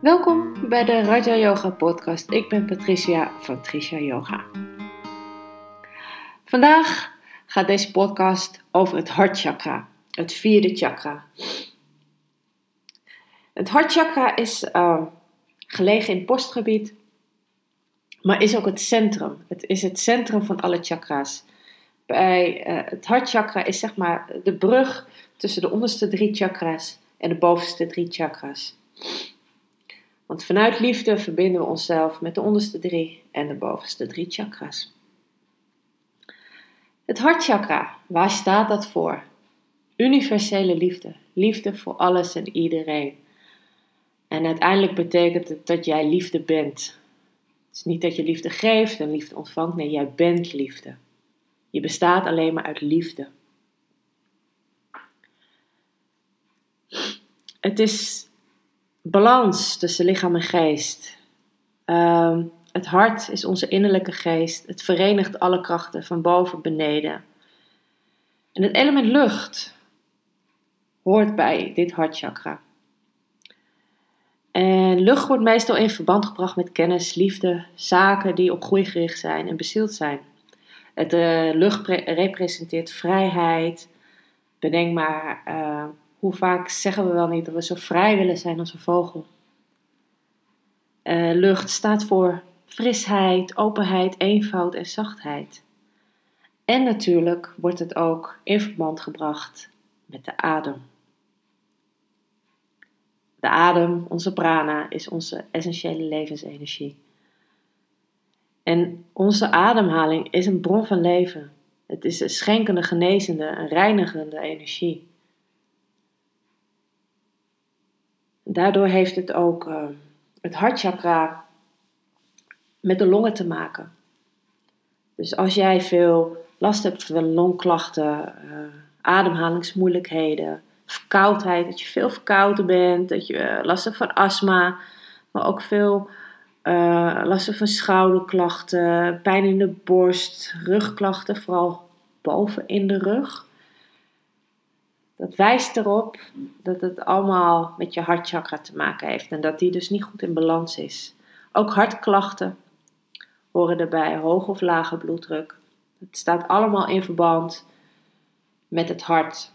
Welkom bij de Raja Yoga Podcast. Ik ben Patricia van Tricia Yoga. Vandaag gaat deze podcast over het hartchakra, het vierde chakra. Het hartchakra is uh, gelegen in het borstgebied, maar is ook het centrum. Het is het centrum van alle chakra's. Bij uh, het hartchakra is zeg maar de brug tussen de onderste drie chakra's en de bovenste drie chakra's. Want vanuit liefde verbinden we onszelf met de onderste drie en de bovenste drie chakra's. Het hartchakra, waar staat dat voor? Universele liefde. Liefde voor alles en iedereen. En uiteindelijk betekent het dat jij liefde bent. Het is niet dat je liefde geeft en liefde ontvangt. Nee, jij bent liefde. Je bestaat alleen maar uit liefde. Het is balans tussen lichaam en geest. Ehm, het hart is onze innerlijke geest. Het verenigt alle krachten van boven beneden. En het element lucht hoort bij dit hartchakra. En lucht wordt meestal in verband gebracht met kennis, liefde, zaken die op groei gericht zijn en bezield zijn. Het uh, lucht representeert vrijheid. Bedenk maar uh, hoe vaak zeggen we wel niet dat we zo vrij willen zijn als een vogel? Uh, lucht staat voor frisheid, openheid, eenvoud en zachtheid. En natuurlijk wordt het ook in verband gebracht met de adem. De adem, onze prana, is onze essentiële levensenergie. En onze ademhaling is een bron van leven. Het is een schenkende, genezende en reinigende energie. Daardoor heeft het ook uh, het hartchakra met de longen te maken. Dus als jij veel last hebt van longklachten, uh, ademhalingsmoeilijkheden, verkoudheid, dat je veel verkouden bent, dat je uh, last hebt van astma, maar ook veel uh, last van schouderklachten, pijn in de borst, rugklachten, vooral boven in de rug. Dat wijst erop dat het allemaal met je hartchakra te maken heeft en dat die dus niet goed in balans is. Ook hartklachten horen erbij, hoge of lage bloeddruk. Het staat allemaal in verband met het hart.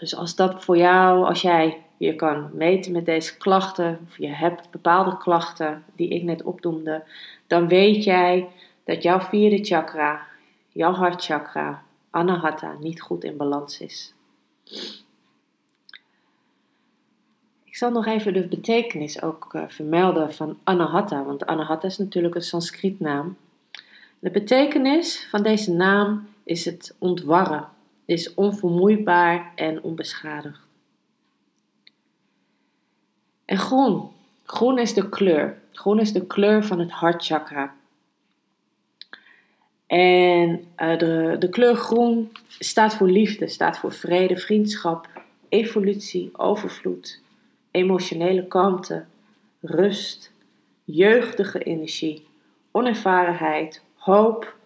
Dus als dat voor jou, als jij je kan meten met deze klachten, of je hebt bepaalde klachten die ik net opdoemde, dan weet jij dat jouw vierde chakra, jouw hartchakra, Anahata niet goed in balans is. Ik zal nog even de betekenis ook uh, vermelden van Anahata, want Anahata is natuurlijk een Sanskrietnaam. De betekenis van deze naam is het ontwarren, is onvermoeibaar en onbeschadigd. En groen. Groen is de kleur. Groen is de kleur van het hartchakra. En uh, de, de kleur groen staat voor liefde, staat voor vrede, vriendschap, evolutie, overvloed, emotionele kalmte, rust, jeugdige energie, onervarenheid, hoop.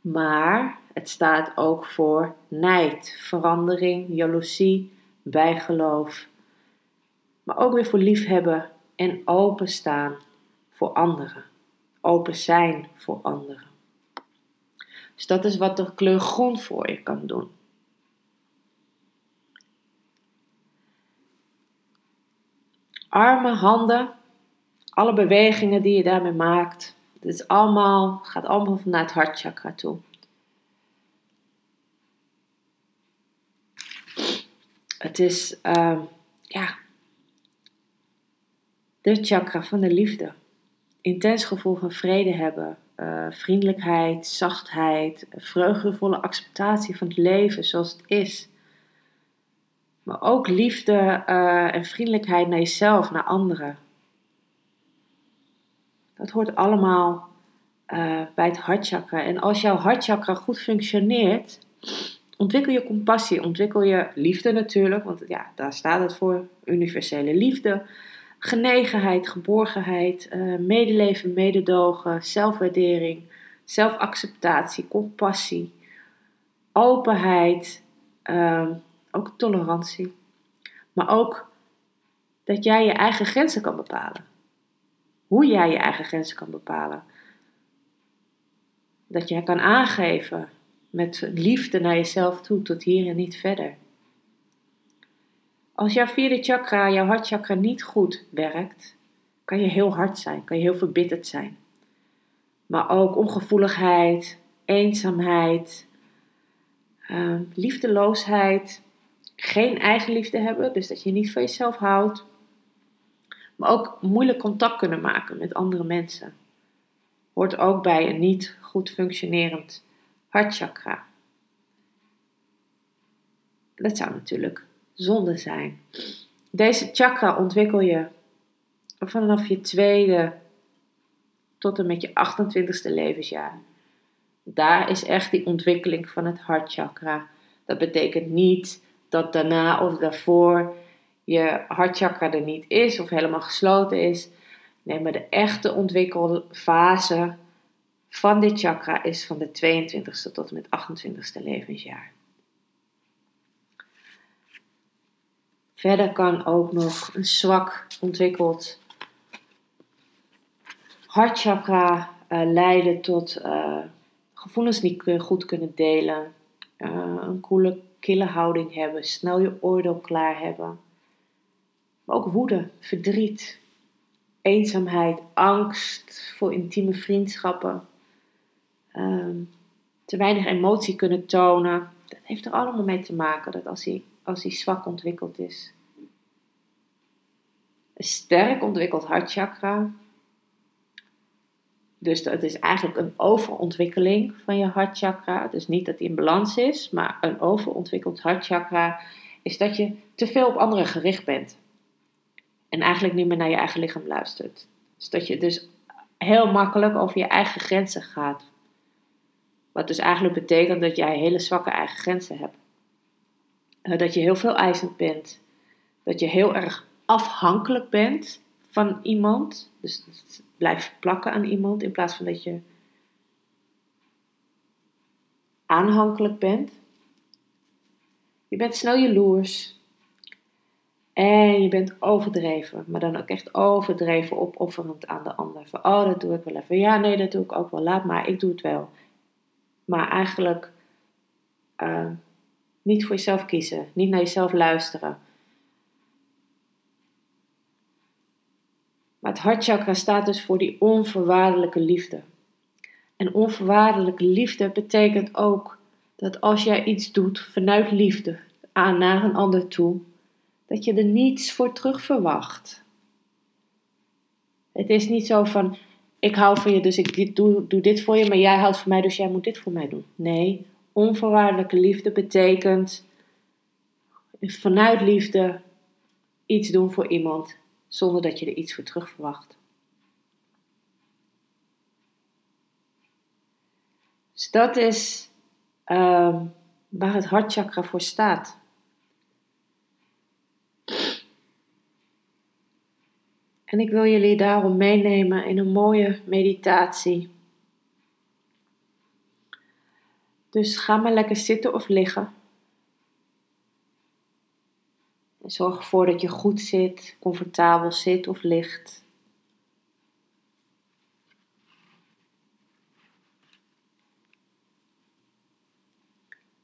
Maar het staat ook voor nijd, verandering, jaloezie, bijgeloof. Maar ook weer voor liefhebben en openstaan voor anderen. Open zijn voor anderen. Dus dat is wat de kleur groen voor je kan doen. Armen, handen, alle bewegingen die je daarmee maakt. Dit is allemaal, gaat allemaal naar het hartchakra toe. Het is, uh, ja, de chakra van de liefde. Intens gevoel van vrede hebben, uh, vriendelijkheid, zachtheid, vreugdevolle acceptatie van het leven zoals het is. Maar ook liefde uh, en vriendelijkheid naar jezelf, naar anderen. Dat hoort allemaal uh, bij het hartchakra. En als jouw hartchakra goed functioneert, ontwikkel je compassie, ontwikkel je liefde natuurlijk, want ja, daar staat het voor, universele liefde genegenheid, geborgenheid, uh, medeleven, mededogen, zelfwaardering, zelfacceptatie, compassie, openheid, uh, ook tolerantie, maar ook dat jij je eigen grenzen kan bepalen. Hoe jij je eigen grenzen kan bepalen. Dat jij kan aangeven met liefde naar jezelf toe, tot hier en niet verder. Als jouw vierde chakra, jouw hartchakra, niet goed werkt, kan je heel hard zijn, kan je heel verbitterd zijn. Maar ook ongevoeligheid, eenzaamheid, uh, liefdeloosheid, geen eigenliefde hebben, dus dat je niet van jezelf houdt. Maar ook moeilijk contact kunnen maken met andere mensen. Hoort ook bij een niet goed functionerend hartchakra. Dat zou natuurlijk zonde zijn. Deze chakra ontwikkel je vanaf je tweede tot en met je 28ste levensjaar. Daar is echt die ontwikkeling van het hartchakra. Dat betekent niet dat daarna of daarvoor je hartchakra er niet is of helemaal gesloten is. Nee, maar de echte ontwikkelfase van dit chakra is van de 22ste tot en met 28ste levensjaar. Verder kan ook nog een zwak ontwikkeld hartchakra uh, leiden tot uh, gevoelens niet goed kunnen delen, uh, een koele, kille houding hebben, snel je oordeel klaar hebben. Maar ook woede, verdriet, eenzaamheid, angst voor intieme vriendschappen, ehm, te weinig emotie kunnen tonen. Dat heeft er allemaal mee te maken dat als hij, als hij zwak ontwikkeld is. Een sterk ontwikkeld hartchakra dus het is eigenlijk een overontwikkeling van je hartchakra. Dus niet dat die in balans is, maar een overontwikkeld hartchakra is dat je te veel op anderen gericht bent. En eigenlijk niet meer naar je eigen lichaam luistert. Dus dat je dus heel makkelijk over je eigen grenzen gaat. Wat dus eigenlijk betekent dat jij hele zwakke eigen grenzen hebt. Dat je heel veel eisend bent. Dat je heel erg afhankelijk bent van iemand. Dus het blijft plakken aan iemand in plaats van dat je aanhankelijk bent. Je bent snel jaloers. En je bent overdreven, maar dan ook echt overdreven opofferend aan de ander. Van, oh, dat doe ik wel even. Ja, nee, dat doe ik ook wel. Laat maar, ik doe het wel. Maar eigenlijk uh, niet voor jezelf kiezen, niet naar jezelf luisteren. Maar het hartchakra staat dus voor die onvoorwaardelijke liefde. En onvoorwaardelijke liefde betekent ook dat als jij iets doet vanuit liefde aan naar een ander toe, dat je er niets voor terug verwacht. Het is niet zo van: ik hou van je, dus ik doe, doe dit voor je, maar jij houdt van mij, dus jij moet dit voor mij doen. Nee, onvoorwaardelijke liefde betekent vanuit liefde iets doen voor iemand zonder dat je er iets voor terug verwacht. Dus dat is uh, waar het hartchakra voor staat. En ik wil jullie daarom meenemen in een mooie meditatie. Dus ga maar lekker zitten of liggen. Zorg ervoor dat je goed zit, comfortabel zit of ligt.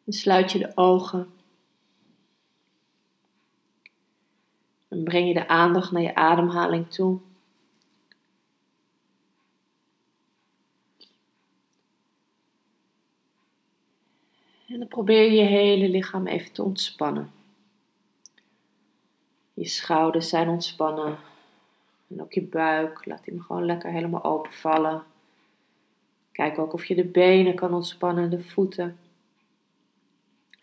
Dan sluit je de ogen. Dan breng je de aandacht naar je ademhaling toe. En dan probeer je je hele lichaam even te ontspannen. Je schouders zijn ontspannen. En ook je buik. Laat hem gewoon lekker helemaal open vallen. Kijk ook of je de benen kan ontspannen, de voeten.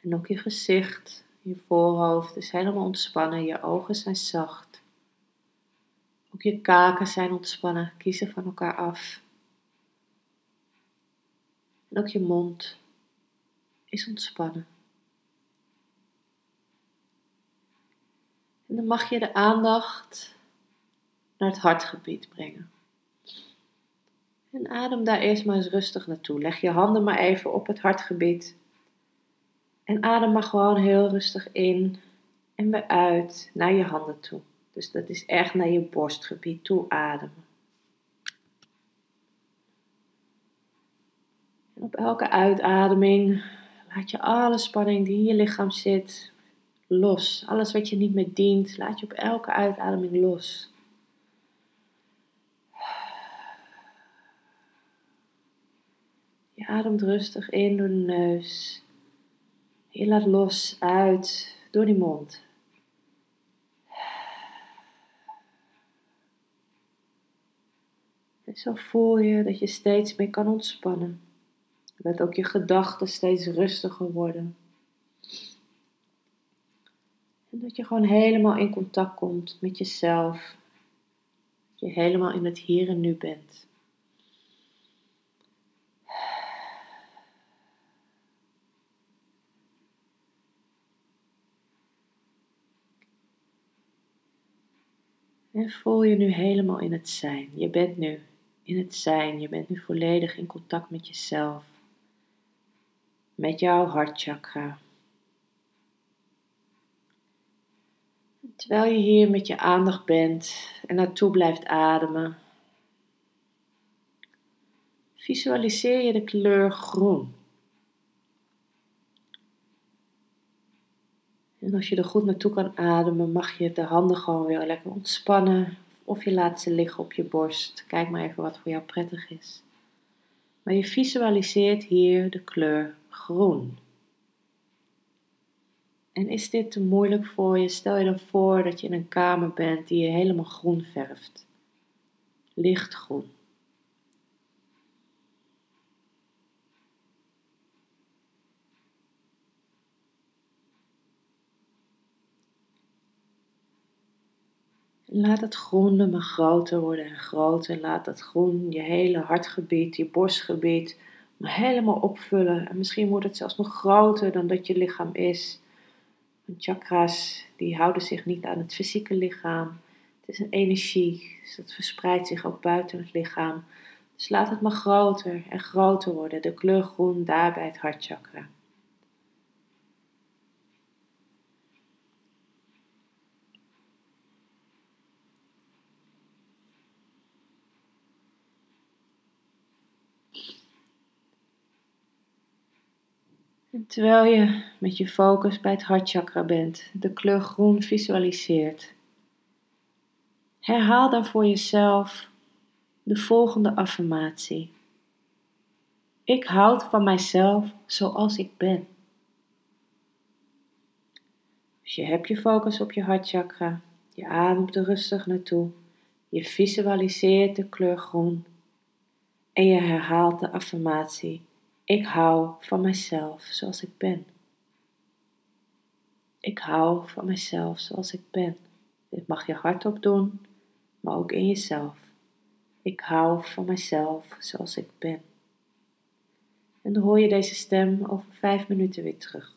En ook je gezicht, je voorhoofd is helemaal ontspannen. Je ogen zijn zacht. Ook je kaken zijn ontspannen, kiezen van elkaar af. En ook je mond is ontspannen. En dan mag je de aandacht naar het hartgebied brengen. En adem daar eerst maar eens rustig naartoe. Leg je handen maar even op het hartgebied. En adem maar gewoon heel rustig in en weer uit naar je handen toe. Dus dat is echt naar je borstgebied toe ademen. En op elke uitademing laat je alle spanning die in je lichaam zit los. Alles wat je niet meer dient, laat je op elke uitademing los. Je ademt rustig in door de neus. Je laat los uit door die mond. Zo voel je dat je steeds meer kan ontspannen. Dat ook je gedachten steeds rustiger worden. Dat je gewoon helemaal in contact komt met jezelf. Dat je helemaal in het hier en nu bent. En voel je nu helemaal in het zijn. Je bent nu in het zijn. Je bent nu volledig in contact met jezelf. Met jouw hartchakra. Terwijl je hier met je aandacht bent en naartoe blijft ademen, visualiseer je de kleur groen. En als je er goed naartoe kan ademen, mag je de handen gewoon weer lekker ontspannen. Of je laat ze liggen op je borst. Kijk maar even wat voor jou prettig is. Maar je visualiseert hier de kleur groen. En is dit te moeilijk voor je? Stel je dan voor dat je in een kamer bent die je helemaal groen verft. Lichtgroen. Laat het groen maar groter worden en groter. Laat dat groen je hele hartgebied, je borstgebied, maar helemaal opvullen. En misschien wordt het zelfs nog groter dan dat je lichaam is. Want chakras, die houden zich niet aan het fysieke lichaam. Het is een energie, dus dat verspreidt zich ook buiten het lichaam. Dus laat het maar groter en groter worden. De kleur groen daar bij het hartchakra. Terwijl je met je focus bij het hartchakra bent, de kleur groen visualiseert, herhaal dan voor jezelf de volgende affirmatie. Ik houd van mijzelf zoals ik ben. Dus je hebt je focus op je hartchakra, je ademt er rustig naartoe, je visualiseert de kleur groen en je herhaalt de affirmatie. Ik hou van mezelf zoals ik ben. Ik hou van mezelf zoals ik ben. Dit mag je hardop doen, maar ook in jezelf. Ik hou van mezelf zoals ik ben. En dan hoor je deze stem over vijf minuten weer terug.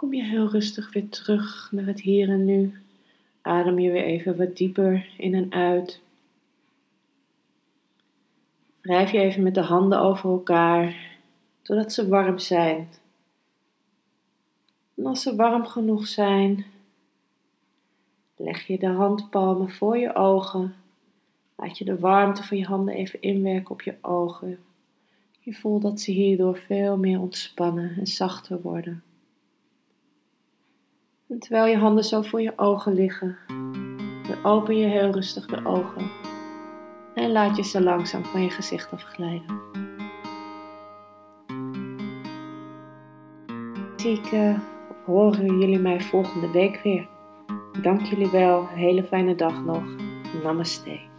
Kom je heel rustig weer terug naar het hier en nu. Adem je weer even wat dieper in en uit. Wrijf je even met de handen over elkaar, totdat ze warm zijn. En als ze warm genoeg zijn, leg je de handpalmen voor je ogen. Laat je de warmte van je handen even inwerken op je ogen. Je voelt dat ze hierdoor veel meer ontspannen en zachter worden. En terwijl je handen zo voor je ogen liggen, dan open je heel rustig de ogen en laat je ze langzaam van je gezicht afglijden. Zie uh, of horen jullie mij volgende week weer. Dank jullie wel. Hele fijne dag nog. Namaste.